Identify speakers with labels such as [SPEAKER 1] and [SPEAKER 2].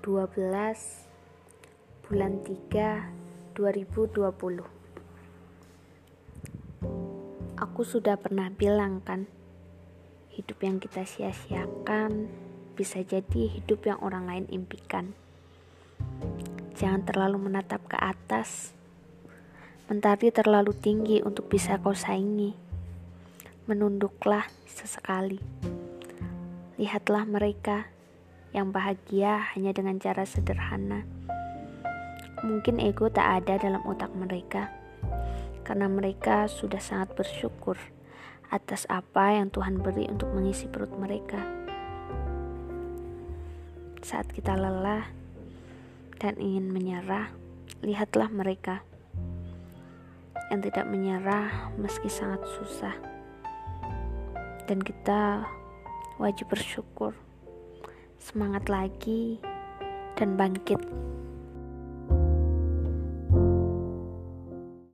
[SPEAKER 1] 12 bulan 3 2020 Aku sudah pernah bilang kan hidup yang kita sia-siakan bisa jadi hidup yang orang lain impikan. Jangan terlalu menatap ke atas Mentari terlalu tinggi untuk bisa kau saingi. Menunduklah sesekali. Lihatlah mereka yang bahagia hanya dengan cara sederhana. Mungkin ego tak ada dalam otak mereka, karena mereka sudah sangat bersyukur atas apa yang Tuhan beri untuk mengisi perut mereka. Saat kita lelah dan ingin menyerah, lihatlah mereka yang tidak menyerah meski sangat susah, dan kita wajib bersyukur semangat lagi, dan bangkit.